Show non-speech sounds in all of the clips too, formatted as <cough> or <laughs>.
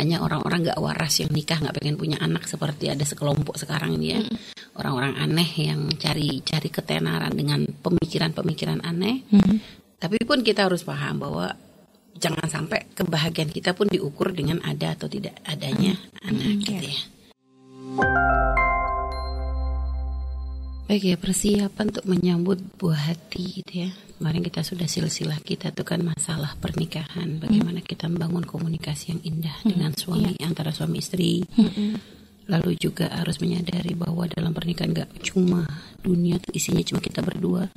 hanya orang-orang gak waras yang nikah nggak pengen punya anak seperti ada sekelompok sekarang ini ya. Orang-orang aneh yang cari cari ketenaran dengan pemikiran-pemikiran aneh. Tapi pun kita harus paham bahwa jangan sampai kebahagiaan kita pun diukur dengan ada atau tidak adanya anak gitu ya Baik ya persiapan untuk menyambut buah hati gitu ya. Kemarin kita sudah silsilah kita tuh kan masalah pernikahan. Bagaimana kita membangun komunikasi yang indah dengan suami antara suami istri. Lalu juga harus menyadari bahwa dalam pernikahan gak cuma dunia tuh isinya cuma kita berdua.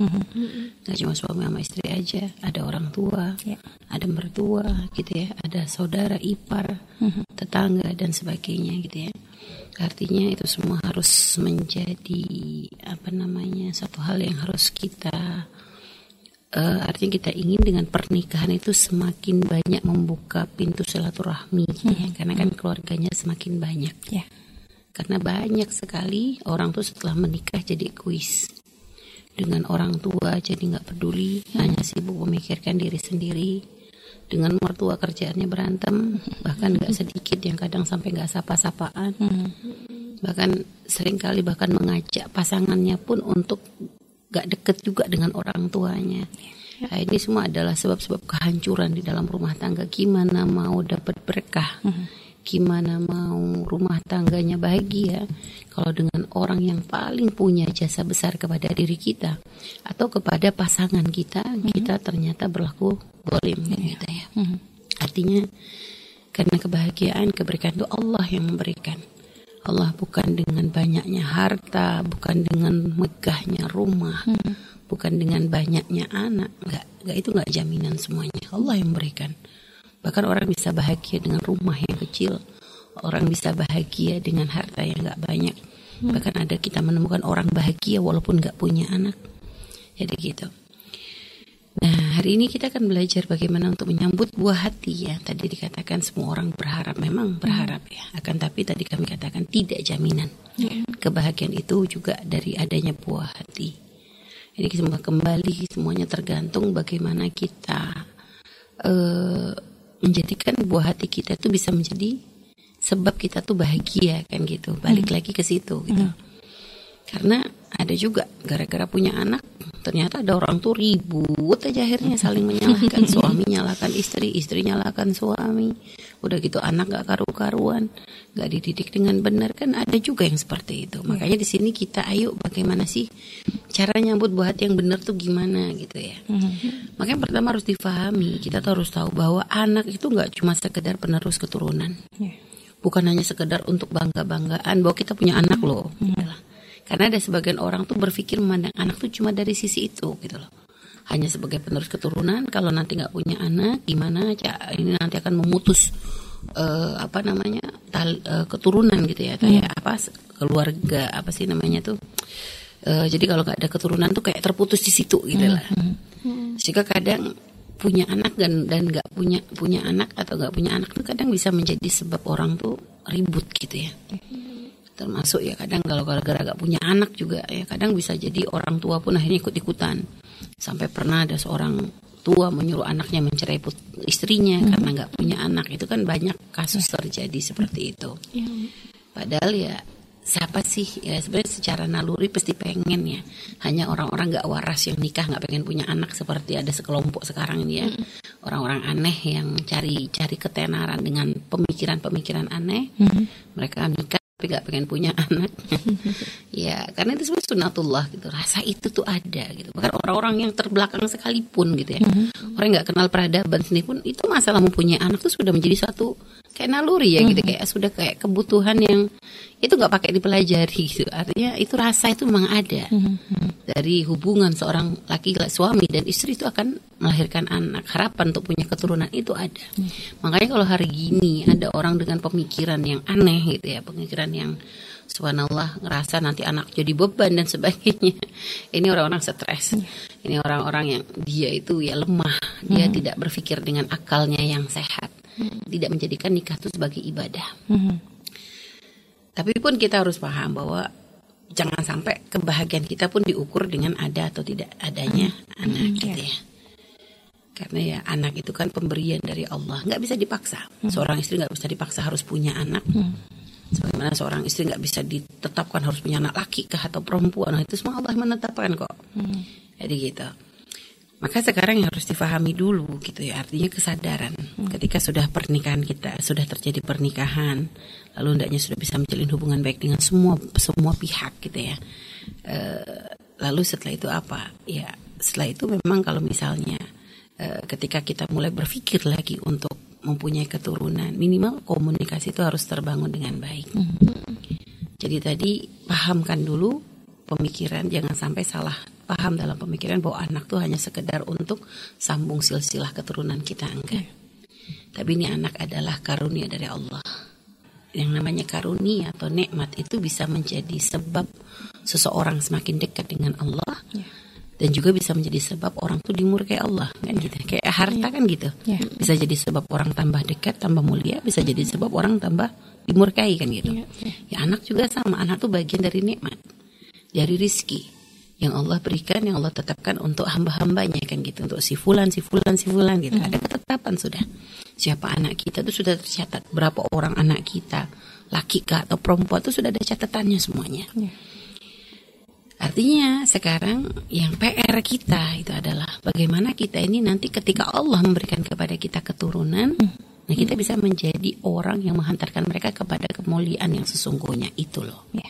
Gak cuma suami sama istri aja. Ada orang tua, Ya. ada mertua gitu ya. Ada saudara ipar, tetangga dan sebagainya gitu ya. Artinya itu semua harus menjadi apa namanya satu hal yang harus kita eh, artinya kita ingin dengan pernikahan itu semakin banyak membuka pintu silaturahmi gitu ya. karena kan keluarganya semakin banyak. Ya. karena banyak sekali orang tuh setelah menikah jadi egois. Dengan orang tua jadi nggak peduli hanya sibuk memikirkan diri sendiri dengan mertua kerjaannya berantem bahkan nggak sedikit yang kadang sampai nggak sapa-sapaan bahkan sering kali bahkan mengajak pasangannya pun untuk gak deket juga dengan orang tuanya. Nah, ini semua adalah sebab-sebab kehancuran di dalam rumah tangga. Gimana mau dapat berkah? Gimana mau rumah tangganya bahagia kalau dengan orang yang paling punya jasa besar kepada diri kita atau kepada pasangan kita, kita ternyata berlaku bolim gitu ya. Artinya karena kebahagiaan, keberkahan itu Allah yang memberikan. Allah bukan dengan banyaknya harta, bukan dengan megahnya rumah, bukan dengan banyaknya anak, nggak, nggak itu nggak jaminan semuanya. Allah yang memberikan. Bahkan orang bisa bahagia dengan rumah yang kecil, orang bisa bahagia dengan harta yang nggak banyak. Bahkan ada kita menemukan orang bahagia walaupun nggak punya anak. Jadi gitu. Nah, hari ini kita akan belajar bagaimana untuk menyambut buah hati ya. Tadi dikatakan semua orang berharap, memang berharap ya. Akan tapi tadi kami katakan tidak jaminan. Kebahagiaan itu juga dari adanya buah hati. Jadi semua kembali semuanya tergantung bagaimana kita eh, menjadikan buah hati kita itu bisa menjadi sebab kita tuh bahagia kan gitu. Balik lagi ke situ gitu. Karena ada juga gara-gara punya anak ternyata ada orang tuh ribut aja akhirnya saling menyalahkan. Suami nyalakan istri istri nyalakan suami. Udah gitu anak gak karu-karuan gak dididik dengan benar. Kan ada juga yang seperti itu. Makanya di sini kita ayo bagaimana sih cara nyambut buat yang benar tuh gimana? Gitu ya. Makanya pertama harus difahami kita tuh harus tahu bahwa anak itu nggak cuma sekedar penerus keturunan. Ya. bukan hanya sekedar untuk bangga-banggaan bahwa kita punya anak loh. gitu lah. Karena ada sebagian orang tuh berpikir memandang anak tuh cuma dari sisi itu gitu loh. Hanya sebagai penerus keturunan, kalau nanti nggak punya anak, gimana? Ca- Ini nanti akan memutus eh, apa namanya tal, eh, keturunan gitu ya, kayak apa s- keluarga apa sih namanya tuh. Eh, jadi kalau nggak ada keturunan tuh kayak terputus di situ gitu lah. Sehingga kadang punya anak dan dan nggak punya punya anak atau nggak punya anak tuh kadang bisa menjadi sebab orang tuh ribut gitu ya termasuk ya kadang kalau gara-gara gak punya anak juga ya kadang bisa jadi orang tua pun akhirnya ikut-ikutan sampai pernah ada seorang tua menyuruh anaknya mencerai put- istrinya karena nggak punya anak. Itu kan banyak kasus terjadi seperti itu. Padahal ya siapa sih? Ya sebenarnya secara naluri pasti pengen ya. Hanya orang-orang nggak waras yang nikah nggak pengen punya anak seperti ada sekelompok sekarang ini ya. Orang-orang aneh yang cari cari ketenaran dengan pemikiran-pemikiran aneh mereka nikah tapi gak pengen punya <laughs> anak ya karena itu sebenarnya sunatullah gitu. Rasa itu tuh ada gitu. Bahkan orang-orang yang terbelakang sekalipun gitu ya. Orang yang nggak kenal peradaban sendiri pun itu masalah mempunyai anak tuh sudah menjadi suatu kayak naluri ya gitu kayak sudah kayak kebutuhan yang itu nggak pakai dipelajari gitu. Artinya itu rasa itu memang ada dari hubungan seorang laki suami dan istri itu akan melahirkan anak. Harapan untuk punya keturunan itu ada. Makanya kalau hari gini ada orang dengan pemikiran yang aneh gitu ya pemikiran yang subhanallah ngerasa nanti anak jadi beban dan sebagainya. <laughs> Ini orang-orang stres. Ini orang-orang yang dia itu ya lemah. Dia tidak berpikir dengan akalnya yang sehat. Tidak menjadikan nikah itu sebagai ibadah. Tapi pun kita harus paham bahwa jangan sampai kebahagiaan kita pun diukur dengan ada atau tidak adanya anak gitu ya. karena ya anak itu kan pemberian dari Allah. Nggak bisa dipaksa. Seorang istri nggak bisa dipaksa harus punya anak sebagaimana seorang istri nggak bisa ditetapkan harus punya anak laki kah atau perempuan. Nah, itu semua Allah menetapkan kok. Jadi gitu. Maka sekarang yang harus difahami dulu gitu ya artinya kesadaran. Ketika sudah pernikahan kita sudah terjadi pernikahan lalu hendaknya sudah bisa menjalin hubungan baik dengan semua semua pihak gitu ya. Eh, lalu setelah itu apa? Ya setelah itu memang kalau misalnya eh, ketika kita mulai berpikir lagi untuk mempunyai keturunan minimal komunikasi itu harus terbangun dengan baik jadi tadi pahamkan dulu pemikiran jangan sampai salah paham dalam pemikiran bahwa anak tuh hanya sekedar untuk sambung silsilah keturunan kita enggak. Tapi ini anak adalah karunia dari Allah. Yang namanya karunia atau nikmat itu bisa menjadi sebab seseorang semakin dekat dengan Allah Ya. Dan juga bisa menjadi sebab orang tuh dimurkai Allah kan gitu. Kayak harta kan gitu. Ya. Bisa jadi sebab orang tambah dekat, tambah mulia, bisa jadi sebab orang tambah dimurkai kan gitu. Ya, ya. Ya anak juga sama, anak tuh bagian dari nikmat, dari rizki yang Allah berikan, yang Allah tetapkan untuk hamba-hambanya kan gitu, untuk si fulan, si fulan, si fulan gitu. Ada ketetapan sudah. Siapa anak kita itu sudah tercatat, berapa orang anak kita, laki kah atau perempuan itu sudah ada catatannya semuanya. Ya. Artinya sekarang yang PR kita itu adalah bagaimana kita ini nanti ketika Allah memberikan kepada kita keturunan, nah kita bisa menjadi orang yang menghantarkan mereka kepada kemuliaan yang sesungguhnya. Itu loh. Ya.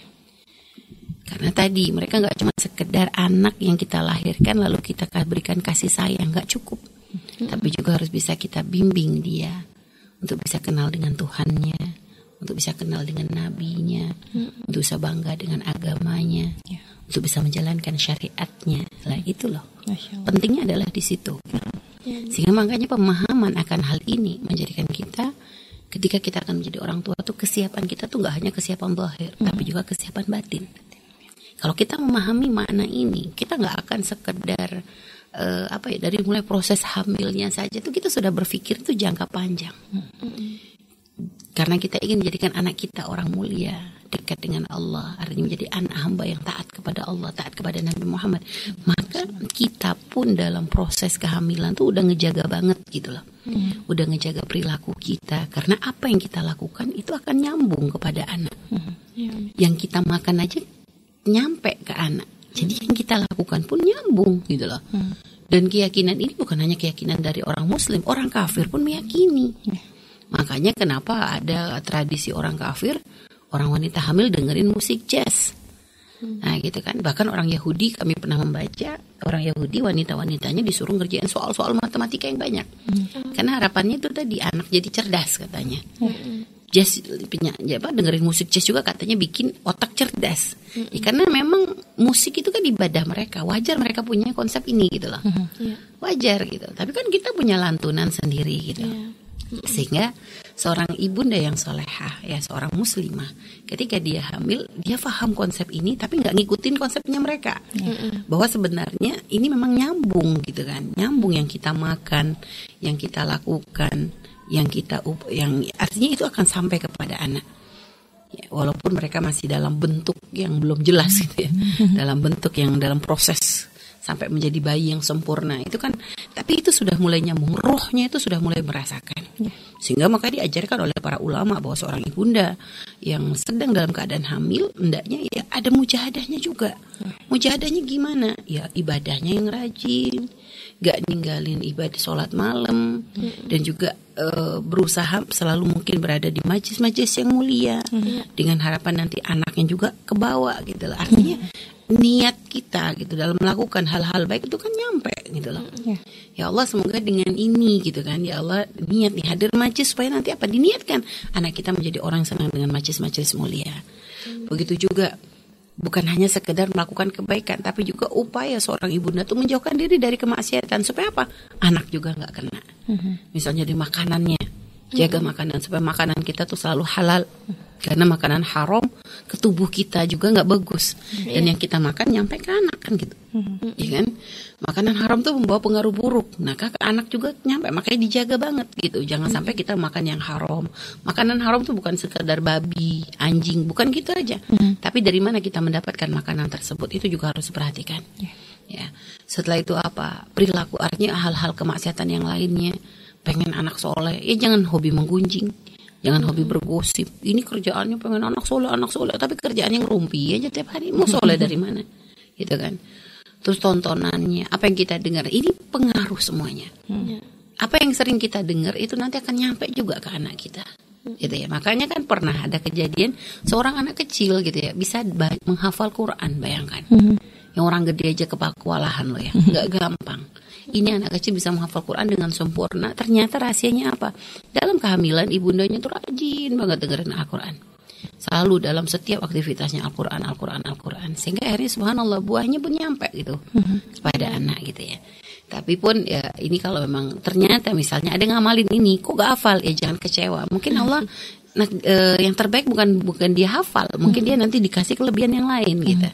Karena tadi mereka nggak cuma sekedar anak yang kita lahirkan lalu kita ka- berikan kasih sayang nggak cukup, tapi juga harus bisa kita bimbing dia untuk bisa kenal dengan Tuhannya, untuk bisa kenal dengan nabinya, untuk bisa bangga dengan agamanya, Ya. untuk bisa menjalankan syariatnya. Lah itu loh. Pentingnya adalah di situ. Sehingga makanya pemahaman akan hal ini menjadikan kita ketika kita akan menjadi orang tua tuh kesiapan kita tuh nggak hanya kesiapan zahir, tapi juga kesiapan batin. Kalau kita memahami makna ini, kita nggak akan sekedar eh, apa ya dari mulai proses hamilnya saja tuh kita sudah berpikir tuh jangka panjang. Karena kita ingin menjadikan anak kita orang mulia, dekat dengan Allah, artinya menjadi anak hamba yang taat kepada Allah, taat kepada Nabi Muhammad. Maka kita pun dalam proses kehamilan tuh udah ngejaga banget gitu loh. Udah ngejaga perilaku kita karena apa yang kita lakukan itu akan nyambung kepada anak. Ya. Yang kita makan aja nyampe ke anak. Jadi yang kita lakukan pun nyambung gitu loh. Dan keyakinan ini bukan hanya keyakinan dari orang muslim, orang kafir pun meyakini. Makanya kenapa ada tradisi orang kafir, orang wanita hamil dengerin musik jazz. Nah gitu kan, bahkan orang Yahudi kami pernah membaca orang Yahudi wanita-wanitanya disuruh ngerjain soal-soal matematika yang banyak. Karena harapannya itu tadi anak jadi cerdas katanya. Jazz punya ya apa dengerin musik jazz juga katanya bikin otak cerdas. Ya, karena memang musik itu kan ibadah mereka, wajar mereka punya konsep ini gitu loh. Wajar gitu. Tapi kan kita punya lantunan sendiri gitu. Sehingga seorang ibunda yang solehah ya seorang muslimah ketika dia hamil dia paham konsep ini tapi nggak ngikutin konsepnya mereka. Bahwa sebenarnya ini memang nyambung gitu kan. Nyambung yang kita makan yang kita lakukan yang kita yang artinya itu akan sampai kepada anak. Ya, walaupun mereka masih dalam bentuk yang belum jelas gitu ya. Dalam bentuk yang dalam proses sampai menjadi bayi yang sempurna. Itu kan tapi itu sudah mulai nyambung. Rohnya itu sudah mulai merasakan. Sehingga maka diajarkan oleh para ulama bahwa seorang ibunda yang sedang dalam keadaan hamil hendaknya ya ada mujahadahnya juga. Mujahadahnya gimana? Ya ibadahnya yang rajin gak ninggalin ibadah sholat malam dan juga eh, berusaha selalu mungkin berada di majlis-majlis yang mulia dengan harapan nanti anaknya juga ke bawah gitu loh artinya niat kita gitu dalam melakukan hal-hal baik itu kan nyampe gitu loh. Ya. ya Allah semoga dengan ini gitu kan. Ya Allah niat nih hadir majlis supaya nanti apa? Diniatkan. Anak kita menjadi orang senang dengan majlis-majlis mulia. Begitu juga bukan hanya sekedar melakukan kebaikan tapi juga upaya seorang ibunda tuh menjauhkan diri dari kemaksiatan. Supaya apa? Anak juga nggak kena. Misalnya di makanannya jaga makanan supaya makanan kita tuh selalu halal karena makanan haram ke tubuh kita juga nggak bagus. Dan yang kita makan nyampe ke anak kan gitu. Ya kan? Makanan haram tuh membawa pengaruh buruk. Nah ke anak juga nyampe makanya dijaga banget gitu. Jangan sampai kita makan yang haram. Makanan haram tuh bukan sekedar babi anjing bukan gitu aja. Tapi dari mana kita mendapatkan makanan tersebut? Itu juga harus diperhatikan. Ya. Setelah itu apa? Perilaku artinya hal-hal kemaksiatan yang lainnya. Pengen anak soleh, ya jangan hobi menggunjing, jangan hobi bergosip. Ini kerjaannya pengen anak soleh, anak soleh, tapi kerjaannya ngerumpi aja tiap hari. Mau soleh dari mana? Gitu kan? Terus tontonannya, apa yang kita dengar, ini pengaruh semuanya. Apa yang sering kita dengar itu nanti akan nyampe juga ke anak kita gitu ya makanya kan pernah ada kejadian seorang anak kecil gitu ya bisa menghafal Quran bayangkan yang orang gede aja kewalahan loh ya nggak gampang ini anak kecil bisa menghafal Quran dengan sempurna. Ternyata rahasianya apa? Dalam kehamilan ibundanya tuh rajin banget dengerin Al-Quran. Selalu dalam setiap aktivitasnya Al-Quran Al-Quran Al-Quran. Sehingga akhirnya subhanallah buahnya pun nyampe gitu kepada anak gitu ya. Tapi pun ya ini kalau memang ternyata misalnya ada ngamalin ini kok gak hafal? Ya jangan kecewa. Mungkin Allah nah, eh, yang terbaik bukan bukan dia hafal. Mungkin dia nanti dikasih kelebihan yang lain gitu.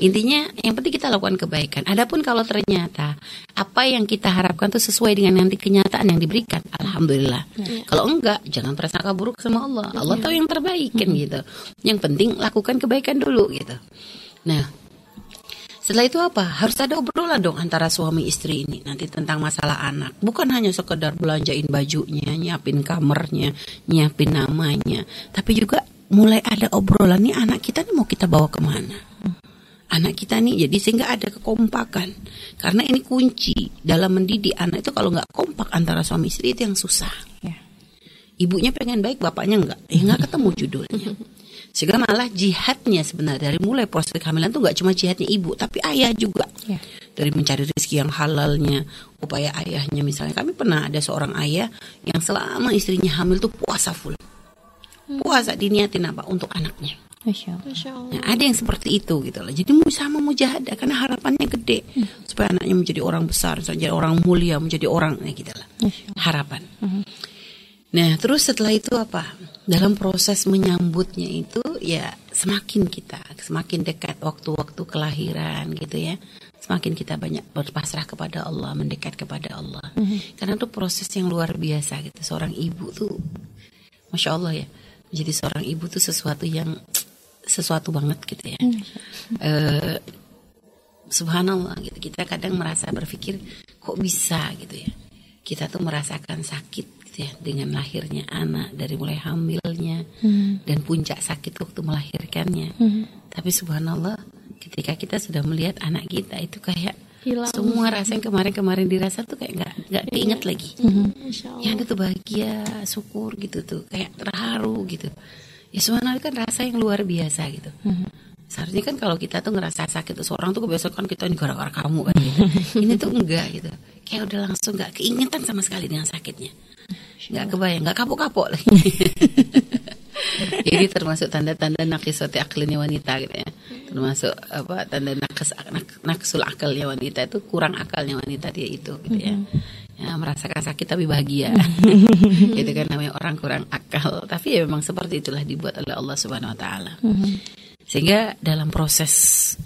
Intinya yang penting kita lakukan kebaikan. Adapun kalau ternyata apa yang kita harapkan itu sesuai dengan nanti kenyataan yang diberikan alhamdulillah. Kalau enggak jangan prasangka buruk sama Allah. Allah tahu yang terbaik kan gitu. Yang penting lakukan kebaikan dulu gitu. Nah setelah itu apa? Harus ada obrolan dong antara suami istri ini nanti tentang masalah anak. Bukan hanya sekedar belanjain bajunya, nyiapin kamarnya, nyiapin namanya, tapi juga mulai ada obrolan nih anak kita nih mau kita bawa ke mana? Anak kita nih jadi sehingga ada kekompakan. Karena ini kunci dalam mendidik anak itu kalau nggak kompak antara suami istri itu yang susah. Ya. Ibunya pengen baik, bapaknya nggak. Ya nggak ketemu judulnya. <laughs> Sehingga malah jihadnya sebenarnya dari mulai proses kehamilan tuh nggak cuma jihadnya ibu, tapi ayah juga. Ya. Dari mencari rezeki yang halalnya, upaya ayahnya misalnya. Kami pernah ada seorang ayah yang selama istrinya hamil tuh puasa full. Puasa diniatin apa? Untuk anaknya. Masya Allah. Masya Allah. Nah, ada yang seperti itu gitu loh. Jadi mau sama mujahadah karena harapannya gede supaya anaknya menjadi orang besar, menjadi orang mulia, menjadi orang nah, gitu lah. Masya Allah. Nah, terus setelah itu apa? Dalam proses menyambutnya itu ya semakin kita semakin dekat waktu-waktu kelahiran gitu ya. Semakin kita banyak berpasrah kepada Allah, mendekat kepada Allah. Karena itu proses yang luar biasa gitu. Seorang ibu tuh Masya Allah ya. Menjadi seorang ibu tuh sesuatu yang sesuatu banget gitu ya. Eh, subhanallah gitu. Kita kadang merasa berpikir kok bisa gitu ya. Kita tuh merasakan sakit ya dengan lahirnya anak dari mulai hamilnya dan puncak sakit waktu melahirkannya. Tapi subhanallah ketika kita sudah melihat anak kita itu kayak Hilang. semua rasa yang kemarin-kemarin dirasa tuh kayak nggak nggak keinget lagi. Masya Allah. Ya ada tuh bahagia, syukur gitu tuh, kayak terharu gitu. Ya sebenarnya kan rasa yang luar biasa gitu. Seharusnya kan kalau kita tuh ngerasa sakit tuh seorang tuh kebiasaan kan kita ini gara-gara kamu kan gitu. <laughs> Ini tuh enggak gitu. Kayak udah langsung nggak keingetan sama sekali dengan sakitnya. Nggak kebayang, nggak kapok-kapok lagi. <laughs> Ini termasuk tanda-tanda nakisoti aklnya wanita gitu ya. Termasuk apa tanda nakes nak- naksul akalnya wanita itu kurang akalnya wanita dia itu gitu ya. Ya, merasakan sakit tapi bahagia. itu kan namanya orang kurang akal. Tapi ya memang seperti itulah dibuat oleh Allah Subhanahu wa taala. Sehingga dalam proses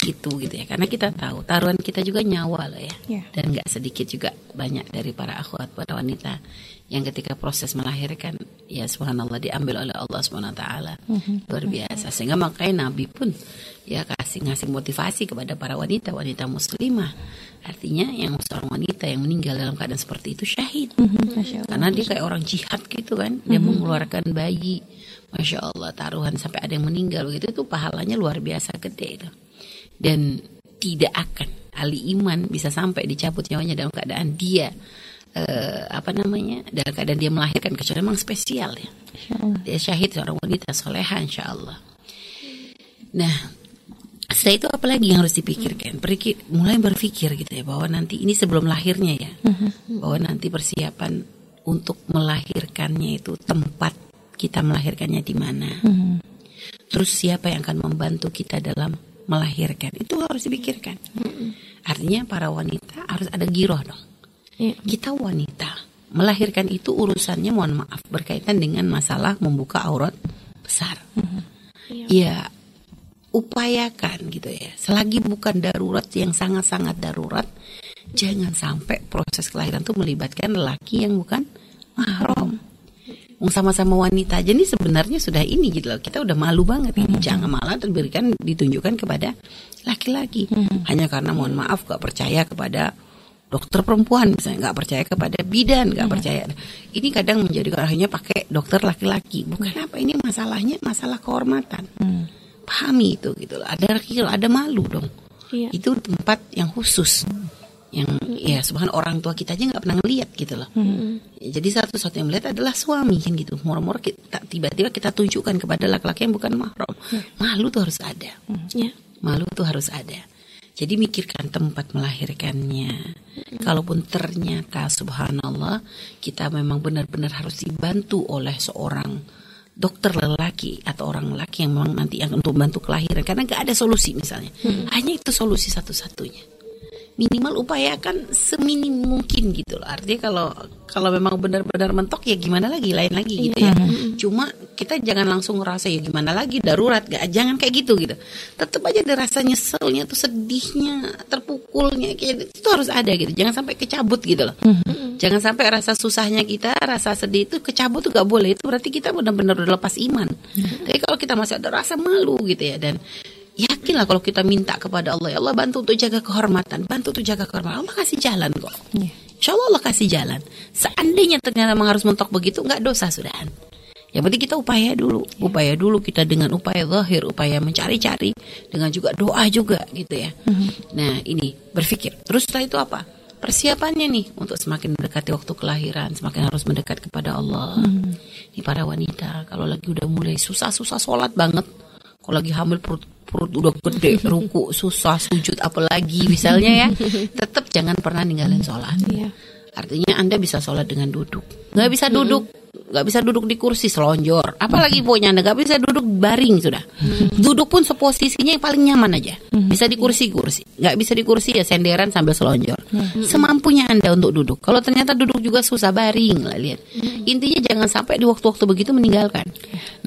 itu gitu ya. Karena kita tahu taruhan kita juga nyawa loh ya. Ya. Dan nggak sedikit juga banyak dari para akhwat para wanita yang ketika proses melahirkan ya subhanallah diambil oleh Allah Subhanahu wa taala. Luar biasa. Sehingga makanya Nabi pun ya kasih ngasih motivasi kepada para wanita wanita muslimah. Artinya yang seorang wanita yang meninggal dalam keadaan seperti itu syahid. Allah. Karena dia kayak orang jihad gitu kan, dia mengeluarkan bayi, masya Allah taruhan sampai ada yang meninggal begitu itu pahalanya luar biasa gede itu. Dan tidak akan ahli iman bisa sampai dicabut nyawanya dalam keadaan dia eh, apa namanya dalam keadaan dia melahirkan kecuali memang spesial ya. Dia syahid seorang wanita soleha insya Allah. Nah, setelah itu apa lagi yang harus dipikirkan? Berpikir, mulai berpikir gitu ya bahwa nanti ini sebelum lahirnya ya, bahwa nanti persiapan untuk melahirkannya itu tempat kita melahirkannya di mana. Terus siapa yang akan membantu kita dalam melahirkan itu harus dipikirkan. Artinya para wanita harus ada giroh dong. Iya. Kita wanita melahirkan itu urusannya mohon maaf berkaitan dengan masalah membuka aurat besar. Iya. Ya upayakan gitu ya. Selagi bukan darurat yang sangat-sangat darurat, jangan sampai proses kelahiran itu melibatkan lelaki yang bukan mahram. Sama-sama wanita aja nih sebenarnya sudah ini gitu loh. Kita udah malu banget ini. Jangan malah diberikan ditunjukkan kepada laki-laki. Hanya karena mohon maaf gak percaya kepada dokter perempuan misalnya nggak percaya kepada bidan nggak percaya. Ini kadang menjadi akhirnya pakai dokter laki-laki. Bukan apa ini masalahnya masalah kehormatan. Pahami itu gitu loh. Ada ada malu dong. Iya. itu tempat yang khusus yang ya subhan orang tua kita aja nggak pernah ngeliat gitu loh. Ya, jadi satu-satu yang melihat adalah suami kan gitu. Murmur kita tiba-tiba kita tunjukkan kepada laki-laki yang bukan mahram. Malu tuh harus ada. Ya. malu tuh harus ada. Jadi mikirkan tempat melahirkannya. Kalaupun ternyata subhanallah kita memang benar-benar harus dibantu oleh seorang dokter lelaki atau orang lelaki yang memang nanti yang untuk bantu kelahiran. Karena nggak ada solusi misalnya. Hanya itu solusi satu-satunya minimal upayakan seminim mungkin gitu loh. Artinya kalau kalau memang benar-benar mentok ya gimana lagi lain lagi gitu ya. Cuma kita jangan langsung ngerasa ya gimana lagi darurat gak jangan kayak gitu gitu. Tetap aja ada rasa nyeselnya tuh sedihnya, terpukulnya kayak itu harus ada gitu. Jangan sampai kecabut gitu loh. Jangan sampai rasa susahnya kita, rasa sedih itu kecabut tuh gak boleh. Itu berarti kita benar-benar udah lepas iman. Tapi kalau kita masih ada rasa malu gitu ya dan Yakinlah kalau kita minta kepada Allah, ya Allah bantu untuk jaga kehormatan, bantu untuk jaga kehormatan. Allah kasih jalan kok. Insya Allah Allah kasih jalan. Seandainya ternyata memang harus mentok begitu, nggak dosa sudahan. Yang penting kita upaya dulu, upaya dulu kita dengan upaya zahir, upaya mencari-cari, dengan juga doa juga gitu ya. Nah ini berpikir. Terus setelah itu apa? Persiapannya nih untuk semakin mendekati waktu kelahiran, semakin harus mendekat kepada Allah. Ini para wanita kalau lagi udah mulai susah-susah sholat banget, kalau lagi hamil perut perut udah gede, <laughs> ruku susah, sujud apalagi misalnya ya, <laughs> tetap jangan pernah ninggalin sholat. Iya. Artinya Anda bisa sholat dengan duduk. Nggak bisa duduk, nggak bisa duduk di kursi selonjor. Apalagi pokoknya Anda nggak bisa duduk baring sudah. Duduk pun seposisinya yang paling nyaman aja. Bisa di kursi-kursi. Nggak bisa di kursi ya senderan sambil selonjor. Semampunya Anda untuk duduk. Kalau ternyata duduk juga susah baring lah lihat. Intinya jangan sampai di waktu-waktu begitu meninggalkan.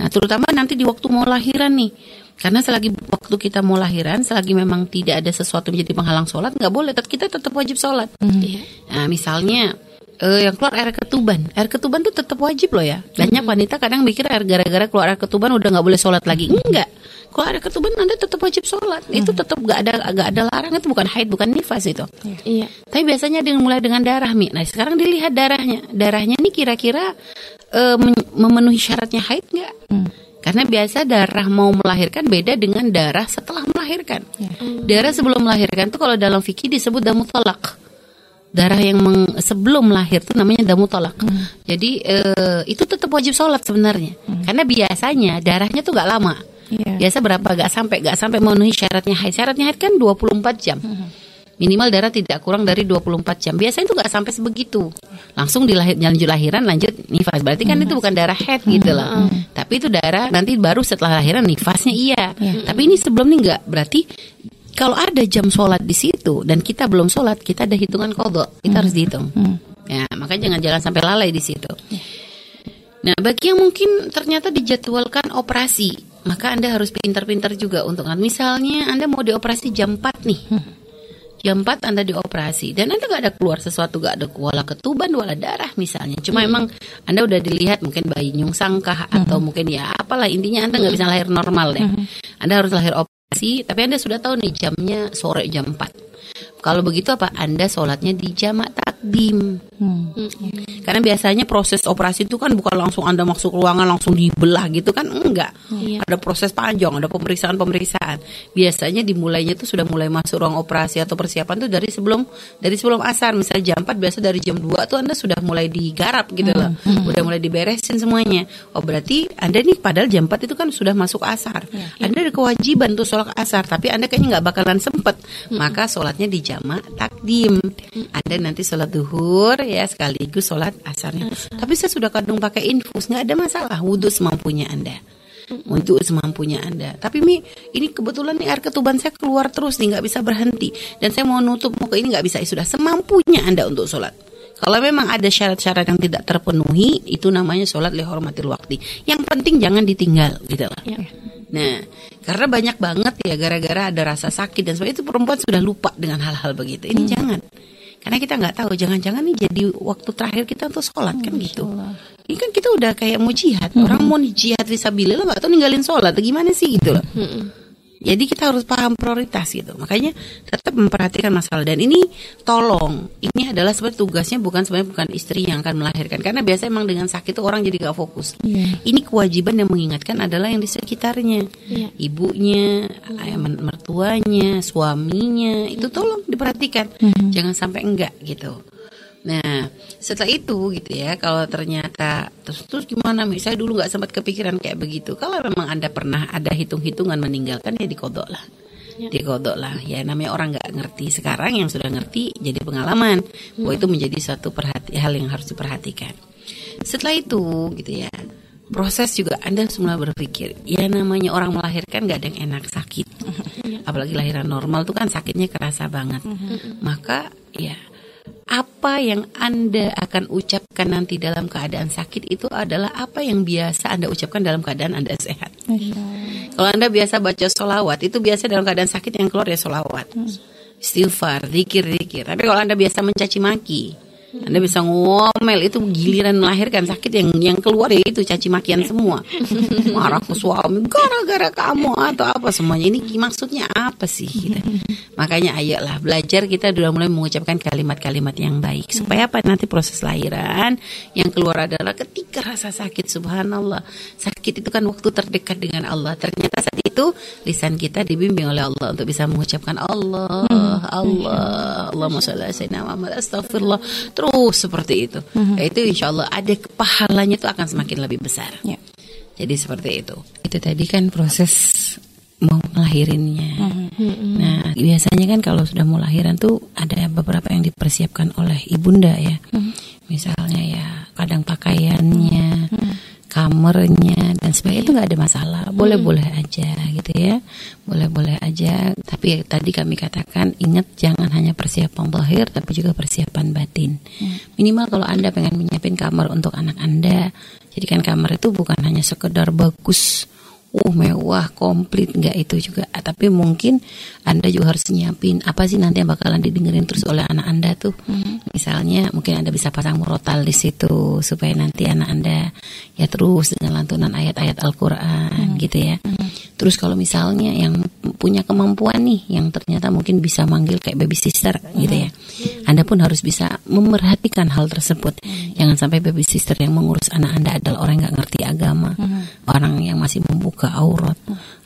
Nah terutama nanti di waktu mau lahiran nih. Karena selagi waktu kita mau lahiran, selagi memang tidak ada sesuatu menjadi penghalang sholat, nggak boleh. Tetap kita tetap wajib sholat. Iya. Nah, misalnya eh, yang keluar air ketuban, air ketuban tuh tetap wajib loh ya. Banyak wanita kadang mikir air gara-gara keluar air ketuban udah nggak boleh sholat lagi. Enggak. Kalau air ketuban anda tetap wajib sholat. Itu tetap nggak ada nggak ada larangan itu bukan haid bukan nifas itu. Iya. Tapi biasanya dengan mulai dengan darah mi. Nah sekarang dilihat darahnya. Darahnya ini kira-kira eh, men- memenuhi syaratnya haid nggak? Karena biasa darah mau melahirkan beda dengan darah setelah melahirkan. Darah sebelum melahirkan tuh kalau dalam fikih disebut damu talak. Darah yang meng- sebelum lahir tuh namanya damu talak. Jadi eh, itu tetap wajib sholat sebenarnya. Karena biasanya darahnya tuh gak lama. Iya. Biasa berapa gak sampai gak sampai memenuhi syaratnya haid. Syaratnya haid kan 24 jam. Minimal darah tidak kurang dari 24 jam. Biasanya itu nggak sampai sebegitu. Langsung dilahir lanjut lahiran lanjut nifas. Berarti kan itu bukan darah head gitu loh. Tapi itu darah nanti baru setelah lahiran nifasnya iya. Tapi ini sebelum ini nggak. Berarti kalau ada jam sholat di situ dan kita belum sholat, kita ada hitungan kodok. Kita harus dihitung. Ya, makanya jangan jangan sampai lalai di situ. Nah, bagi yang mungkin ternyata dijadwalkan operasi, maka Anda harus pintar-pintar juga untuk misalnya Anda mau dioperasi jam 4 nih. Jam 4 Anda dioperasi dan Anda nggak ada keluar sesuatu nggak ada wala ketuban wala darah misalnya. Cuma emang Anda udah dilihat mungkin bayi nyungsang kah atau mungkin ya apalah intinya Anda nggak bisa lahir normal deh. Anda harus lahir operasi tapi Anda sudah tahu nih jamnya sore jam 4. Kalau begitu apa? Anda sholatnya di jamak takdim. Karena biasanya proses operasi itu kan bukan langsung Anda masuk ruangan langsung dibelah gitu kan enggak. Iya. Ada proses panjang, ada pemeriksaan-pemeriksaan. Biasanya dimulainya itu sudah mulai masuk ruang operasi atau persiapan tuh dari sebelum dari sebelum asar. Misalnya jam 4 biasa dari jam 2 tuh Anda sudah mulai digarap gitu loh. Udah mulai diberesin semuanya. Oh berarti Anda nih padahal jam 4 itu kan sudah masuk asar. Anda ada kewajiban tuh sholat asar, tapi Anda kayaknya nggak bakalan sempet. Maka sholatnya di jamak takdim. Anda nanti sholat duhur ya sekaligus sholat asarnya. Tapi saya sudah kadung pakai infus, nggak ada masalah. Wudhu semampunya Anda. Untuk semampunya Anda. Tapi Mi, ini kebetulan nih air ketuban saya keluar terus nih, nggak bisa berhenti. Dan saya mau nutup mau ke ini nggak bisa. Ya Sudah semampunya Anda untuk sholat. Kalau memang ada syarat-syarat yang tidak terpenuhi, itu namanya sholat lihormatil waktu. Yang penting jangan ditinggal, gitu lah. Ya. Nah, karena banyak banget ya gara-gara ada rasa sakit dan sebagainya itu perempuan sudah lupa dengan hal-hal begitu. Ini jangan. Karena kita nggak tahu, jangan-jangan nih jadi waktu terakhir kita untuk sholat kan gitu. Ini kan kita udah kayak mau jihad. Orang mau jihad visabilillah nggak tahu ninggalin sholat. Gimana sih gitu loh. Jadi kita harus paham prioritas gitu. Makanya tetap memperhatikan masalah dan ini tolong. Ini adalah sebenarnya tugasnya bukan sebenarnya bukan istri yang akan melahirkan karena biasa emang dengan sakit itu orang jadi gak fokus. Iya. Ini kewajiban yang mengingatkan adalah yang di sekitarnya. Iya. Ibunya, ayah men- mertuanya, suaminya, itu tolong diperhatikan. Jangan sampai enggak gitu. Nah, setelah itu gitu ya, kalau ternyata terus terus gimana? Misalnya dulu nggak sempat kepikiran kayak begitu. Kalau memang anda pernah ada hitung-hitungan meninggalkan ya dikodok lah, Ya. dikodok lah. Ya namanya orang nggak ngerti sekarang yang sudah ngerti jadi pengalaman. Bahwa itu menjadi suatu perhati hal yang harus diperhatikan. Setelah itu gitu ya, proses juga anda semula berpikir ya namanya orang melahirkan nggak ada yang enak sakit. <laughs> Apalagi lahiran normal tuh kan sakitnya kerasa banget. Maka ya apa yang Anda akan ucapkan nanti dalam keadaan sakit itu adalah apa yang biasa Anda ucapkan dalam keadaan Anda sehat. Masya Allah. Kalau Anda biasa baca solawat, itu biasa dalam keadaan sakit yang keluar ya solawat. Istighfar, zikir-zikir. Tapi kalau Anda biasa mencaci maki, Anda bisa ngomel, itu giliran melahirkan sakit yang yang keluar ya itu caci makian semua. <laughs> Marah ke suami, gara-gara kamu atau apa semuanya. Ini maksudnya apa sih? Gitu. Makanya ayolah belajar kita sudah mulai mengucapkan kalimat-kalimat yang baik. Supaya apa? Nanti proses lahiran yang keluar adalah ketika rasa sakit subhanallah. Sakit itu kan waktu terdekat dengan Allah. Ternyata saat itu lisan kita dibimbing oleh Allah untuk bisa mengucapkan Allah, Allah, Allahumma sholli ala sayyidina Muhammad, astagfirullah. Terus seperti itu. Ya, itu insya Allah ada pahalanya itu akan semakin lebih besar. Ya. Jadi seperti itu. Itu tadi kan proses mau melahirinnya. Nah, biasanya kan kalau sudah mau lahiran tuh ada beberapa yang dipersiapkan oleh ibunda ya. Misalnya ya kadang pakaiannya, kamarnya dan sebagainya itu nggak ada masalah. Boleh-boleh aja gitu ya. Boleh-boleh aja. Tapi tadi kami katakan ingat jangan hanya persiapan lahir tapi juga persiapan batin. Minimal kalau Anda pengen menyiapin kamar untuk anak Anda, jadikan kamar itu bukan hanya sekedar bagus uh mewah komplit nggak itu juga. Ah, tapi mungkin anda juga harus nyiapin apa sih nanti yang bakalan didengerin terus oleh anak anda tuh? Misalnya mungkin anda bisa pasang murotal di situ supaya nanti anak anda ya terus dengan lantunan ayat-ayat Al-Quran gitu ya terus kalau misalnya yang punya kemampuan nih yang ternyata mungkin bisa manggil kayak baby sister gitu ya. Anda pun harus bisa memerhatikan hal tersebut. Jangan sampai baby sister yang mengurus anak anda adalah orang yang nggak ngerti agama orang yang masih membuka aurat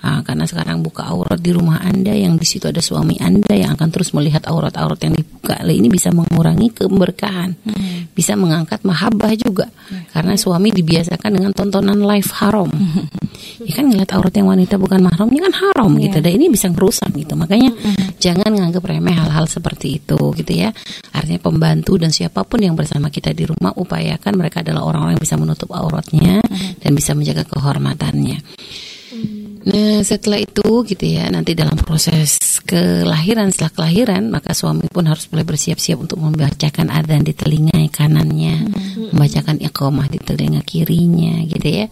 Ah, karena sekarang buka aurat di rumah anda yang di situ ada suami anda yang akan terus melihat aurat-aurat yang dibuka. Ini bisa mengurangi keberkahan bisa mengangkat mahabbah juga. Karena suami dibiasakan dengan tontonan live haram. Ya kan ngeliat aurat yang wanita bukan mahramnya kan haram gitu. Dan ini bisa ngerusak gitu. Makanya jangan nganggap remeh hal-hal seperti itu gitu ya. Artinya pembantu dan siapa pun yang bersama kita di rumah upayakan mereka adalah orang-orang yang bisa menutup auratnya dan bisa menjaga kehormatannya Nah setelah itu gitu ya nanti dalam proses kelahiran setelah kelahiran maka suami pun harus mulai bersiap-siap untuk membacakan adzan di telinga kanannya, membacakan iqamah di telinga kirinya gitu ya.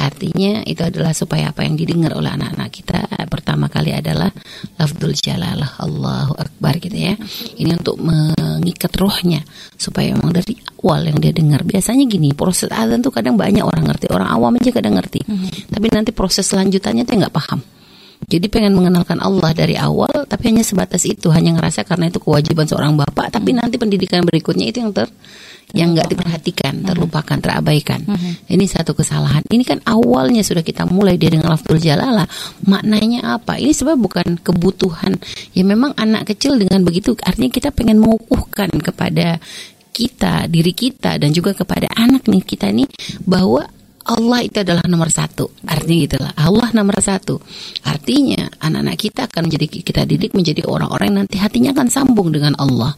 Artinya itu adalah supaya apa yang didengar oleh anak-anak kita pertama kali adalah lafzul jalalah Allahu akbar gitu ya. Ini untuk mengikat rohnya supaya memang dari awal yang dia dengar. Biasanya gini proses adzan tuh kadang banyak orang ngerti, orang awam aja kadang ngerti. Tapi nanti proses selanjutannya tuh nggak paham. Jadi pengen mengenalkan Allah dari awal, tapi hanya sebatas itu, hanya ngerasa karena itu kewajiban seorang bapak. Tapi nanti pendidikan berikutnya itu yang ter yang nggak diperhatikan, terlupakan, terabaikan. Ini satu kesalahan. Ini kan awalnya sudah kita mulai dia dengan lafzul jalalah. Maknanya apa? Ini sebab bukan kebutuhan. Ya memang anak kecil dengan begitu artinya kita pengen mengukuhkan kepada kita, diri kita dan juga kepada anak nih kita nih bahwa Allah itu adalah nomor satu. Artinya gitulah Allah nomor satu. Artinya anak-anak kita akan menjadi Kita didik menjadi orang-orang yang nanti hatinya akan sambung dengan Allah.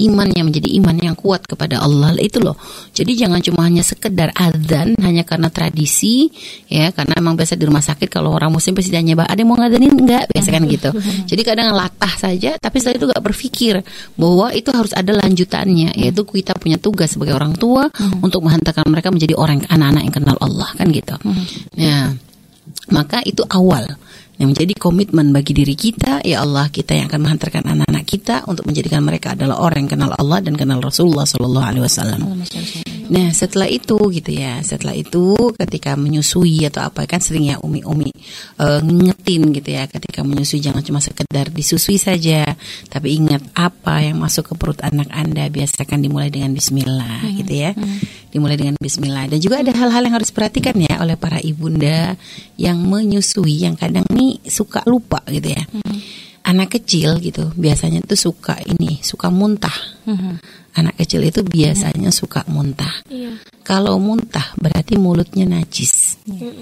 Imannya menjadi iman yang kuat kepada Allah. Itu loh. Jadi jangan cuma hanya sekedar adzan Hanya karena tradisi ya Karena emang biasa di rumah sakit Kalau orang muslim pasti tanya Ada yang mau ngadanin? Enggak Biasa kan gitu. Jadi kadang latah saja Tapi setelah itu gak berpikir Bahwa itu harus ada lanjutannya Yaitu kita punya tugas sebagai orang tua Untuk menghantarkan mereka menjadi orang anak-anak yang kenal Allah kan gitu. Nah, maka itu awal yang menjadi komitmen bagi diri kita ya Allah kita yang akan menghantarkan anak-anak kita untuk menjadikan mereka adalah orang yang kenal Allah dan kenal Rasulullah Shallallahu Alaihi Wasallam. Nah setelah itu gitu ya, setelah itu ketika menyusui atau apa kan sering ya umi-umi uh, ngingetin gitu ya, ketika menyusui jangan cuma sekedar disusui saja, tapi ingat apa yang masuk ke perut anak anda biasakan dimulai dengan Bismillah hmm. gitu ya, hmm. dimulai dengan Bismillah. Dan juga ada hal-hal yang harus perhatikan ya oleh para ibunda yang menyusui yang kadang nih suka lupa gitu ya. Hmm. Anak kecil gitu biasanya tuh suka ini, suka muntah. Hmm anak kecil itu biasanya suka muntah. Iya. Kalau muntah berarti mulutnya najis. Iya.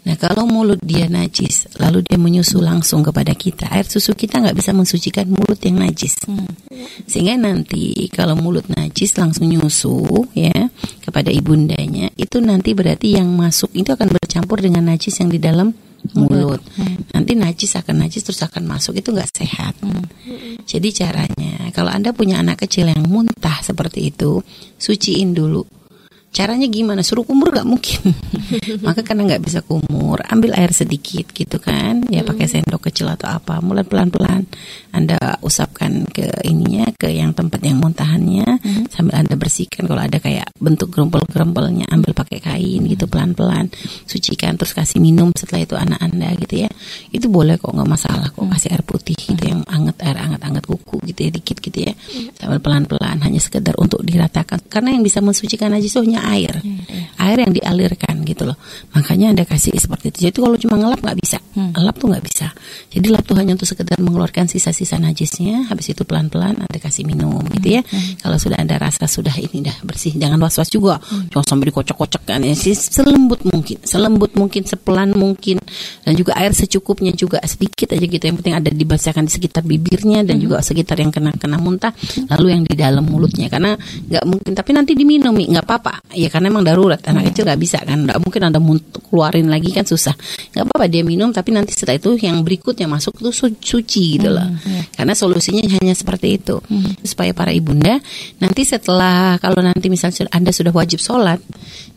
Nah kalau mulut dia najis, lalu dia menyusu langsung kepada kita, air susu kita nggak bisa mensucikan mulut yang najis. Hmm. Sehingga nanti kalau mulut najis langsung nyusu ya kepada ibundanya, itu nanti berarti yang masuk itu akan bercampur dengan najis yang di dalam mulut. Hmm. Nanti najis akan najis terus akan masuk itu nggak sehat. Hmm. Jadi caranya kalau anda punya anak kecil yang muntah seperti itu, suciin dulu Caranya gimana? Suruh kumur gak mungkin. <laughs> Maka karena nggak bisa kumur, ambil air sedikit gitu kan, ya pakai hmm. sendok kecil atau apa. Mulai pelan-pelan Anda usapkan ke ininya, ke yang tempat yang muntahannya, hmm. sambil Anda bersihkan. Kalau ada kayak bentuk gerompol-gerompolnya, ambil pakai kain gitu pelan-pelan, sucikan terus kasih minum setelah itu anak Anda gitu ya. Itu boleh kok nggak masalah kok. Kasih air putih gitu yang anget air anget-anget kuku gitu ya dikit gitu ya. Iya. Sambil pelan-pelan hanya sekedar untuk diratakan. Karena yang bisa mensucikan najis itu hanya air, hmm, hmm. air yang dialirkan gitu loh. Makanya anda kasih seperti itu. Jadi kalau cuma ngelap nggak bisa, hmm. ngelap tuh nggak bisa. Jadi lap tuh hanya untuk sekedar mengeluarkan sisa-sisa najisnya. Habis itu pelan-pelan anda kasih minum hmm. gitu ya. Hmm. Kalau sudah anda rasa sudah ini dah bersih, jangan was-was juga. Hmm. Jangan sampai dikocok-kocok kan ya. Selembut mungkin, selembut mungkin, sepelan mungkin, dan juga air secukupnya juga sedikit aja gitu. Yang penting ada dibacakan di sekitar bibirnya dan hmm. juga sekitar yang kena kena muntah, lalu yang di dalam mulutnya karena nggak mungkin. Tapi nanti diminum nggak apa-apa ya karena emang darurat anak kecil nggak bisa kan nggak mungkin anda keluarin lagi kan susah nggak apa-apa dia minum tapi nanti setelah itu yang berikutnya masuk itu su suci gitu loh hmm, yeah. karena solusinya hanya seperti itu hmm. supaya para ibunda nanti setelah kalau nanti misalnya anda sudah wajib sholat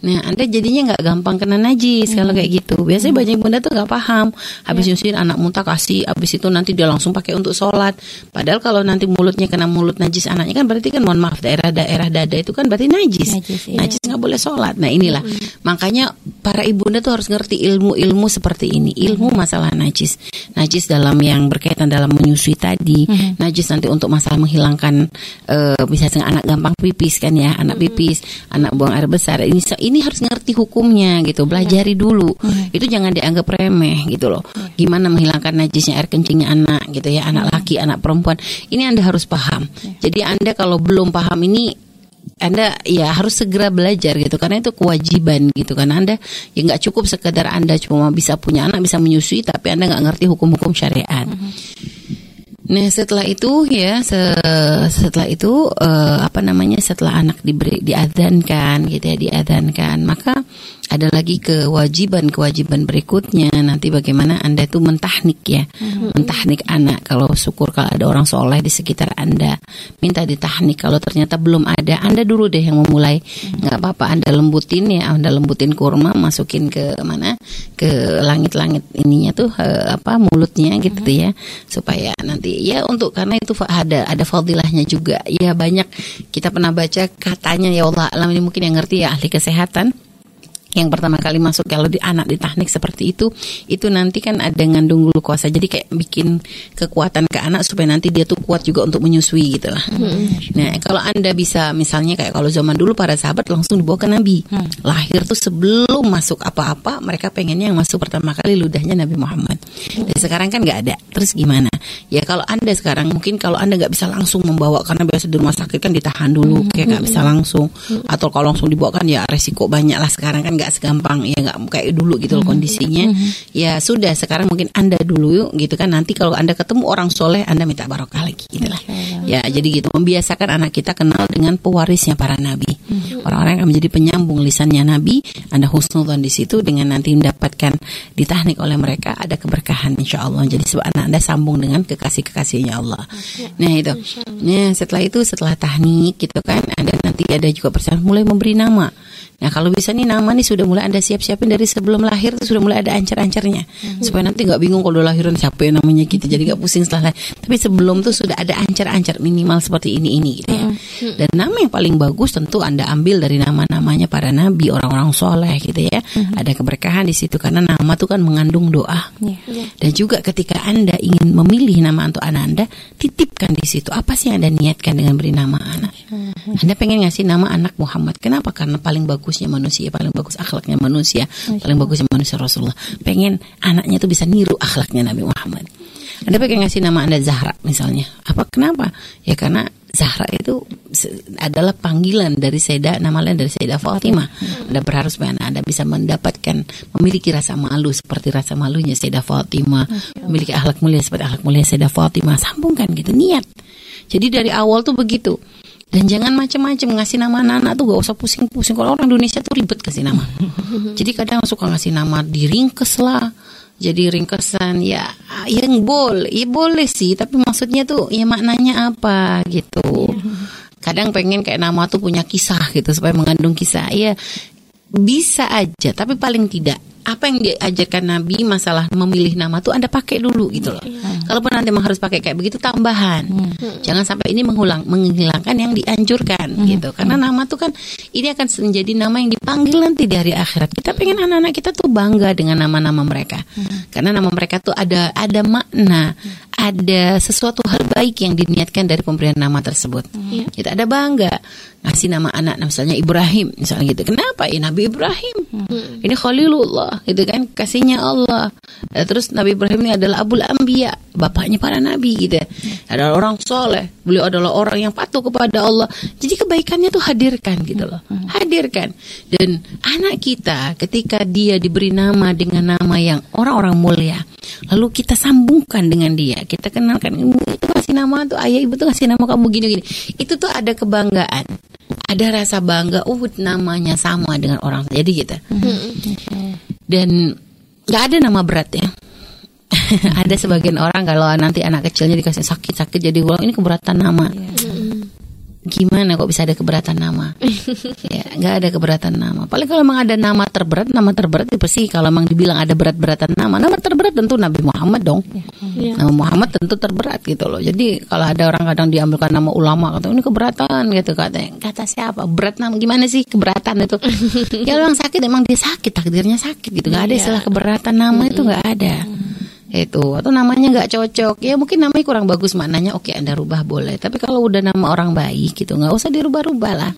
nah anda jadinya nggak gampang kena najis hmm. kalau kayak gitu biasanya hmm. banyak ibunda tuh nggak paham habis yeah. nyusuin anak muntah kasih habis itu nanti dia langsung pakai untuk sholat padahal kalau nanti mulutnya kena mulut najis anaknya kan berarti kan mohon maaf daerah-daerah dada itu kan berarti najis najis, iya. najis nggak boleh sholat. Nah inilah hmm. makanya para ibunda tuh harus ngerti ilmu-ilmu seperti ini, ilmu hmm. masalah najis, najis dalam yang berkaitan dalam menyusui tadi, hmm. najis nanti untuk masalah menghilangkan uh, misalnya anak gampang pipis kan ya, anak hmm. pipis, anak buang air besar. Ini ini harus ngerti hukumnya gitu, belajari dulu. Hmm. Itu jangan dianggap remeh gitu loh. Gimana menghilangkan najisnya air kencingnya anak gitu ya, anak laki, anak perempuan. Ini Anda harus paham. Jadi Anda kalau belum paham ini anda ya harus segera belajar gitu karena itu kewajiban gitu kan Anda ya nggak cukup sekedar Anda cuma bisa punya anak bisa menyusui tapi Anda nggak ngerti hukum-hukum syariat. Mm -hmm. Nah setelah itu ya setelah itu uh, apa namanya setelah anak diberi diadankan gitu ya diadankan maka ada lagi kewajiban-kewajiban berikutnya. Nanti bagaimana anda itu mentahnik ya. Hmm. mentahnik anak. Kalau syukur kalau ada orang soleh di sekitar anda. Minta ditahnik. Kalau ternyata belum ada anda dulu deh yang memulai. Hmm. nggak apa-apa anda lembutin ya. Anda lembutin kurma masukin ke mana? Ke langit-langit ininya tuh uh, apa mulutnya gitu hmm. ya. Supaya nanti ya untuk karena itu ada ada fadilahnya juga. Ya banyak. Kita pernah baca katanya ya Allah alam ini mungkin yang ngerti ya ahli kesehatan yang pertama kali masuk kalau di anak di teknik seperti itu itu nanti kan ada ngandung glukosa jadi kayak bikin kekuatan ke anak supaya nanti dia tuh kuat juga untuk menyusui gitu lah. Hmm. Nah kalau anda bisa misalnya kayak kalau zaman dulu para sahabat langsung dibawa ke Nabi hmm. lahir tuh sebelum masuk apa-apa mereka pengennya yang masuk pertama kali ludahnya Nabi Muhammad. Hmm. Dan sekarang kan nggak ada. Terus gimana? Ya kalau anda sekarang mungkin kalau anda nggak bisa langsung membawa karena biasa di rumah sakit kan ditahan dulu hmm. kayak nggak bisa langsung hmm. atau kalau langsung dibawa kan ya resiko banyak lah sekarang kan nggak segampang ya nggak kayak dulu gitu loh mm-hmm. kondisinya. Mm-hmm. Ya sudah sekarang mungkin anda dulu gitu kan nanti kalau anda ketemu orang soleh anda minta barokah lagi gitu lah. Ya jadi gitu membiasakan anak kita kenal dengan pewarisnya para nabi. Mm-hmm. Orang-orang yang menjadi penyambung lisannya nabi. Anda husnudon di situ dengan nanti mendapatkan ditahnik oleh mereka ada keberkahan insya Allah. Jadi sebab anak anda sambung dengan kekasih-kekasihnya Allah. Nah itu. Nah setelah itu setelah tahnik gitu kan ada nanti ada juga persiapan mulai memberi nama. Nah kalau bisa nih nama nih sudah mulai anda siap-siapin dari sebelum lahir tuh sudah mulai ada ancar-ancarnya supaya nanti nggak bingung kalau udah lahiran siapa yang namanya gitu jadi nggak pusing setelah lahir. Tapi sebelum tuh sudah ada ancar-ancar minimal seperti ini ini gitu ya. Dan nama yang paling bagus tentu anda ambil dari nama-namanya para nabi orang-orang soleh gitu ya. Ada keberkahan di situ karena nama tuh kan mengandung doa. Dan juga ketika anda ingin memilih nama untuk anak anda titipkan di situ apa sih yang anda niatkan dengan beri nama anak. Anda pengen ngasih nama anak Muhammad. Kenapa? Karena paling bagusnya manusia, paling bagus akhlaknya manusia, paling bagusnya manusia Rasulullah. Pengen anaknya tuh bisa niru akhlaknya Nabi Muhammad. Anda pengen ngasih nama Anda Zahra misalnya. Apa kenapa? Ya karena Zahra itu adalah panggilan dari Sayyidah nama lain dari Sayyidah Fatimah. Anda berharap supaya Anda bisa mendapatkan memiliki rasa malu seperti rasa malunya Sayyidah Fatimah, memiliki akhlak mulia seperti akhlak mulia Sayyidah Fatimah. Sambungkan gitu niat. Jadi dari awal tuh begitu. Dan jangan macam-macam ngasih nama anak-anak tuh gak usah pusing-pusing. Kalau orang Indonesia tuh ribet kasih nama. <laughs> Jadi kadang suka ngasih nama diringkes lah. Jadi ringkesan ya yang boleh, ya boleh sih. Tapi maksudnya tuh ya maknanya apa gitu. Kadang pengen kayak nama tuh punya kisah gitu supaya mengandung kisah. Ya bisa aja, tapi paling tidak apa yang diajarkan Nabi masalah memilih nama tuh Anda pakai dulu gitu loh. Kalaupun nanti memang harus pakai kayak begitu tambahan. Jangan sampai ini mengulang menghilangkan yang dianjurkan gitu. Karena nama tuh kan ini akan menjadi nama yang dipanggil nanti di hari akhirat. Kita pengen anak-anak kita tuh bangga dengan nama-nama mereka. Karena nama mereka tuh ada ada makna, ada sesuatu hal baik yang diniatkan dari pemberian nama tersebut. Kita ada bangga ngasih nama anak misalnya Ibrahim misalnya gitu. Kenapa? Ya Nabi Ibrahim. Ini Khalilullah gitu kan kasihnya Allah. Eh, Terus Nabi Ibrahim ini adalah Abul Anbiya, bapaknya para nabi gitu. Adalah orang soleh. Beliau adalah orang yang patuh kepada Allah. Jadi kebaikannya tuh hadirkan gitu loh. Hadirkan. Dan anak kita ketika dia diberi nama dengan nama yang orang-orang mulia, lalu kita sambungkan dengan dia. Kita kenalkan ibu itu kasih nama tuh ayah ibu tuh kasih nama kamu gini-gini. Itu tuh ada kebanggaan ada rasa bangga, uh namanya sama dengan orang jadi gitu. Dan nggak ada nama berat ya. <laughs> ada sebagian orang kalau nanti anak kecilnya dikasih sakit-sakit jadi ulang ini keberatan nama. Gimana kok bisa ada keberatan nama? <laughs> ya, nggak ada keberatan nama. Paling kalau memang ada nama terberat, nama terberat itu pasti kalau memang dibilang ada berat-beratan nama, nama terberat tentu Nabi Muhammad dong. Nama Muhammad tentu terberat gitu loh. Jadi kalau ada orang kadang diambilkan nama ulama kata ini keberatan gitu katanya. Kata siapa? Berat nama gimana sih keberatan itu? <laughs> ya orang sakit emang dia sakit takdirnya sakit gitu. Gak ada istilah keberatan nama itu nggak ada. Itu. Atau namanya nggak cocok. Ya mungkin namanya kurang bagus maknanya oke anda rubah boleh. Tapi kalau udah nama orang baik gitu nggak usah dirubah-rubah lah.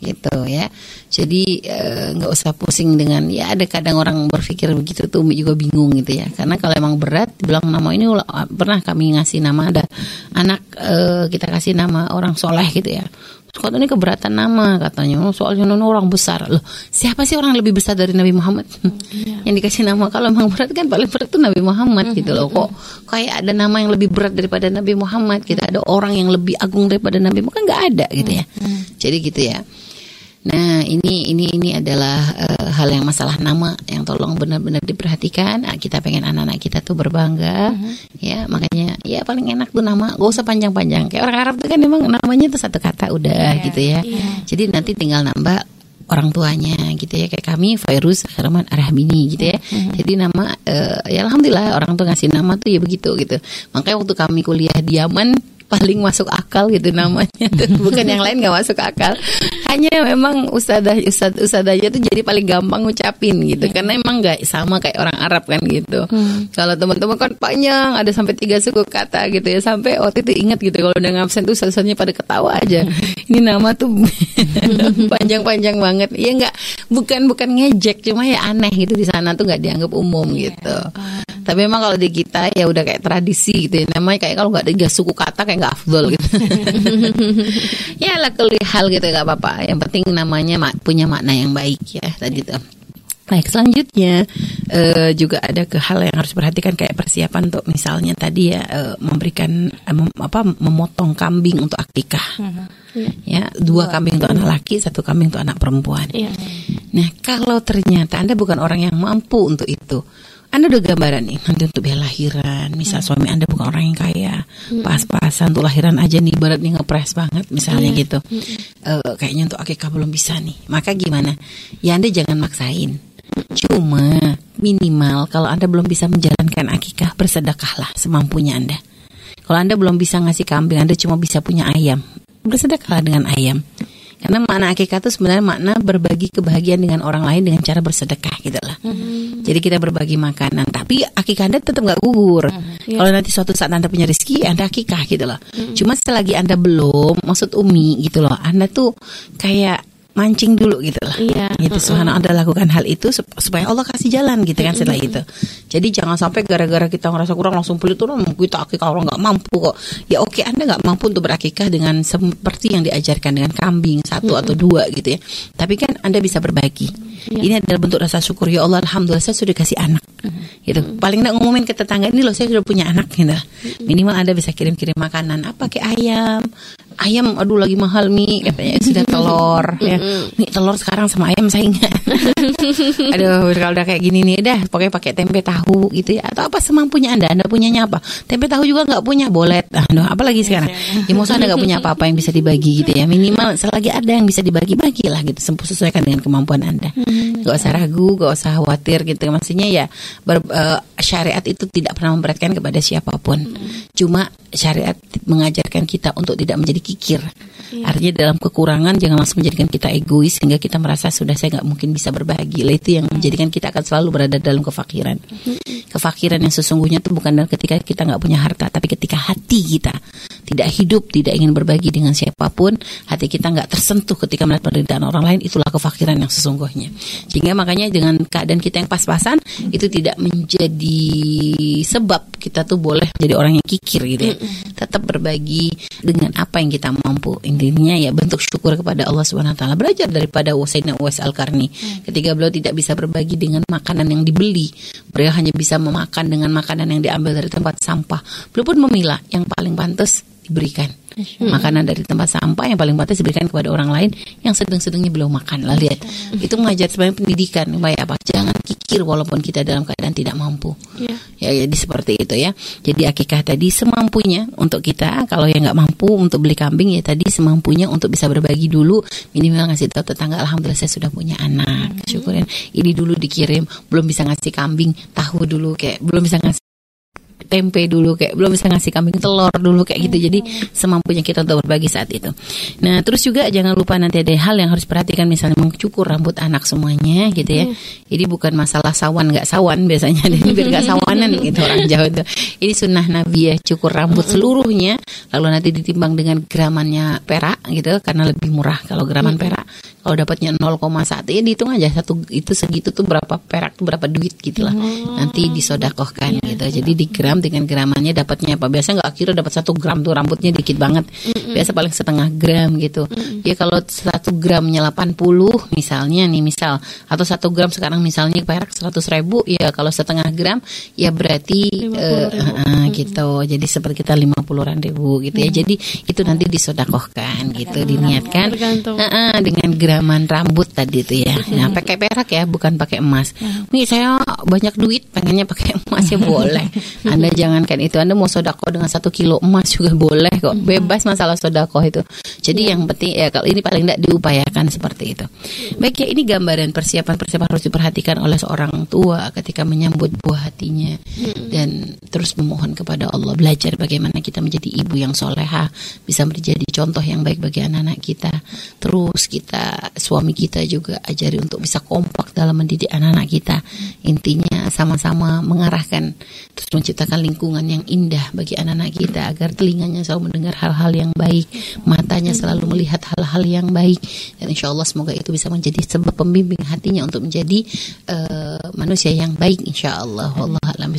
Gitu ya. Jadi eh, nggak usah pusing dengan ya ada kadang orang berpikir begitu tuh juga bingung gitu ya. Karena kalau emang berat bilang nama ini pernah kami ngasih nama ada anak eh, kita kasih nama orang soleh gitu ya Terus kata ini keberatan nama katanya. Oh, soalnya nono orang besar. Loh siapa sih orang lebih besar dari Nabi Muhammad? <laughs> Yang dikasih nama kalau emang berat kan paling berat tuh Nabi Muhammad gitu loh. kok kayak ada nama yang lebih berat daripada Nabi Muhammad gitu. Ada orang yang lebih agung daripada Nabi Muhammad kan nggak ada gitu ya. Jadi gitu ya Nah, ini ini ini adalah eh, hal yang masalah nama yang tolong benar-benar diperhatikan. Ah, Kita pengen anak-anak kita tuh berbangga, ya makanya ya paling enak tuh nama, gak usah panjang-panjang. Kayak orang Arab tuh kan memang namanya tuh satu kata udah gitu ya. Jadi nanti tinggal nambah orang tuanya gitu ya kayak kami Fairuz Rahman Arhamini gitu ya. Jadi nama eh, ya alhamdulillah orang tuh ngasih nama tuh ya begitu gitu. Makanya waktu kami kuliah di Yaman paling masuk akal gitu namanya. <laughs> Bukan yang lain nggak masuk akal. Hanya memang ustadzah ustadz ustadzahnya tuh jadi paling gampang ngucapin gitu. Karena emang nggak sama kayak orang Arab kan gitu. Kalau teman-teman kan panjang ada sampai tiga suku kata gitu ya. Sampai waktu itu ingat gitu kalau udah ngabsen tuh ustadzahnya pada ketawa aja. <laughs> Ini nama tuh <laughs> panjang-panjang banget. Ya nggak? Bukan bukan ngejek cuma ya aneh gitu di sana tuh nggak dianggap umum gitu tapi memang kalau di kita ya udah kayak tradisi gitu ya. Namanya kayak kalau nggak ada tiga suku kata kayak nggak afdol gitu. <laughs> ya lah hal gitu nggak apa-apa. Yang penting namanya punya makna yang baik ya tadi tuh. Baik, selanjutnya eh, juga ada ke hal yang harus perhatikan kayak persiapan untuk misalnya tadi ya eh, memberikan mem- apa memotong kambing untuk akikah. Ya, dua kambing untuk anak laki, satu kambing untuk anak perempuan. Iya. Nah, kalau ternyata Anda bukan orang yang mampu untuk itu, Anda udah gambaran nih nanti untuk biaya lahiran, misal suami Anda bukan orang yang kaya, pas-pasan untuk lahiran aja nih ibarat nih ngepres banget misalnya gitu. Eh, kayaknya untuk akikah belum bisa nih. Maka gimana? Ya Anda jangan maksain. Cuma minimal kalau Anda belum bisa menjalankan akikah bersedekahlah semampunya Anda. Kalau Anda belum bisa ngasih kambing, Anda cuma bisa punya ayam. Bersedekahlah dengan ayam. Karena makna akikah itu sebenarnya makna berbagi kebahagiaan dengan orang lain dengan cara bersedekah gitu lah. Jadi kita berbagi makanan. Tapi akikah Anda tetap nggak gugur. Kalau nanti suatu saat Anda punya rezeki, Anda akikah gitu loh. Cuma selagi Anda belum, maksud Umi gitu loh. Anda tuh kayak mancing dulu gitu lah. Iya. Gitu subhanallah Anda lakukan hal itu sup- supaya Allah kasih jalan gitu kan setelah itu. Jadi jangan sampai gara-gara kita ngerasa kurang langsung pelit tuh kita akikah orang nggak mampu kok. Ya oke Anda nggak mampu untuk berakikah dengan seperti yang diajarkan dengan kambing satu atau dua gitu ya. Tapi kan Anda bisa berbagi. Ini adalah bentuk rasa syukur ya Allah alhamdulillah saya sudah kasih anak. Gitu. Paling nggak ngumumin ke tetangga ini loh saya sudah punya anak gitu. Minimal Anda bisa kirim-kirim makanan apa kayak ayam. Ayam aduh lagi mahal Mi katanya sudah telur ya. Mi telur sekarang sama ayam saya ingat. <laughs> aduh kalau udah kayak gini nih dah pokoknya pakai tempe tahu gitu ya atau apa semampunya Anda. Anda punyanya apa? Tempe tahu juga nggak punya bolet. Aduh apalagi sekarang. Ya mau Anda nggak punya apa-apa yang bisa dibagi gitu ya. Minimal selagi ada yang bisa dibagi bagilah gitu sesuaikan dengan kemampuan Anda. Gak usah ragu, gak usah khawatir gitu. Maksudnya ya ber- eh, syariat itu tidak pernah memberatkan kepada siapa pun. Cuma syariat mengajarkan kita untuk tidak menjadi kikir. Artinya dalam kekurangan jangan langsung menjadikan kita egois sehingga kita merasa sudah saya nggak mungkin bisa berbagi. Lah itu yang menjadikan kita akan selalu berada dalam kefakiran. Kefakiran yang sesungguhnya itu bukan ketika kita nggak punya harta, tapi ketika hati kita tidak hidup, tidak ingin berbagi dengan siapa pun, hati kita nggak tersentuh ketika melihat penderitaan orang lain, itulah kefakiran yang sesungguhnya. Sehingga makanya dengan keadaan kita yang pas-pasan itu tidak menjadi sebab kita tuh boleh jadi orang yang kikir gitu ya. Tetap berbagi dengan apa yang kita mampu. Intinya ya bentuk syukur kepada Allah Subhanahu wa taala. Belajar daripada Sayyidina Uwais Al-Karni ketika beliau tidak bisa berbagi dengan makanan yang dibeli. Beliau hanya bisa memakan dengan makanan yang diambil dari tempat sampah. Beliau pun memilah yang paling pantas diberikan. Makanan dari tempat sampah yang paling pantas diberikan kepada orang lain yang sedang-sedangnya belum makan. Lah lihat. Itu mengajar sebenarnya pendidikan supaya apa? Jangan kikir walaupun kita dalam keadaan tidak mampu. Iya. Ya, jadi seperti itu ya. Jadi akikah tadi semampunya untuk kita. Kalau yang nggak mampu untuk beli kambing ya tadi semampunya untuk bisa berbagi dulu. Minimal ngasih tahu tetangga. Alhamdulillah saya sudah punya anak. Syukurin. Ini dulu dikirim. Belum bisa ngasih kambing. Tahu dulu kayak belum bisa ngasih tempe dulu kayak belum bisa ngasih kambing telur dulu kayak gitu. Jadi semampunya kita untuk berbagi saat itu. Nah terus juga jangan lupa nanti ada hal yang harus perhatikan misalnya mencukur rambut anak semuanya gitu ya. Ini bukan masalah sawan nggak sawan biasanya. <laughs> Ini biar nggak sawanan gitu orang Jawa itu. Ini sunnah Nabi ya cukur rambut seluruhnya lalu nanti ditimbang dengan gramannya perak gitu karena lebih murah kalau graman perak. Kalau dapatnya 0,1 ya dihitung aja satu itu segitu tuh berapa perak tuh berapa duit gitu lah. Nanti disodakohkan gitu. Jadi di gram dengan gramannya dapatnya apa? Biasa nggak kira dapat satu gram tuh rambutnya dikit banget. Biasa paling setengah gram gitu. Ya kalau satu gramnya 80 misalnya nih misal atau satu gram sekarang misalnya perak 100 ribu ya kalau setengah gram ya berarti eh, eh, gitu. Jadi seperti kita 50 ribu gitu ya. Jadi itu nanti disodakohkan gitu diniatkan. Tergantung. Heeh, dengan graman rambut tadi itu ya. Nah, pakai perak ya, bukan pakai emas. Nih saya banyak duit, pengennya pakai emas ya <laughs> boleh. Anda jangankan itu, Anda mau sodako dengan satu kilo emas juga boleh kok. Bebas masalah sodako itu. Jadi yang penting ya kalau ini paling tidak diupayakan seperti itu. Baik ya, ini gambaran persiapan-persiapan harus diperhatikan oleh seorang tua ketika menyambut buah hatinya dan terus memohon kepada Allah belajar bagaimana kita menjadi ibu yang soleha bisa menjadi contoh yang baik bagi anak-anak kita terus kita suami kita juga ajari untuk bisa kompak dalam mendidik anak-anak kita intinya sama-sama mengarahkan terus menciptakan lingkungan yang indah bagi anak-anak kita agar telinganya selalu mendengar hal-hal yang baik matanya selalu melihat hal-hal yang baik. Dan insya Allah semoga itu bisa menjadi sebab pembimbing hatinya untuk menjadi eh, manusia yang baik insya Allah Allah alam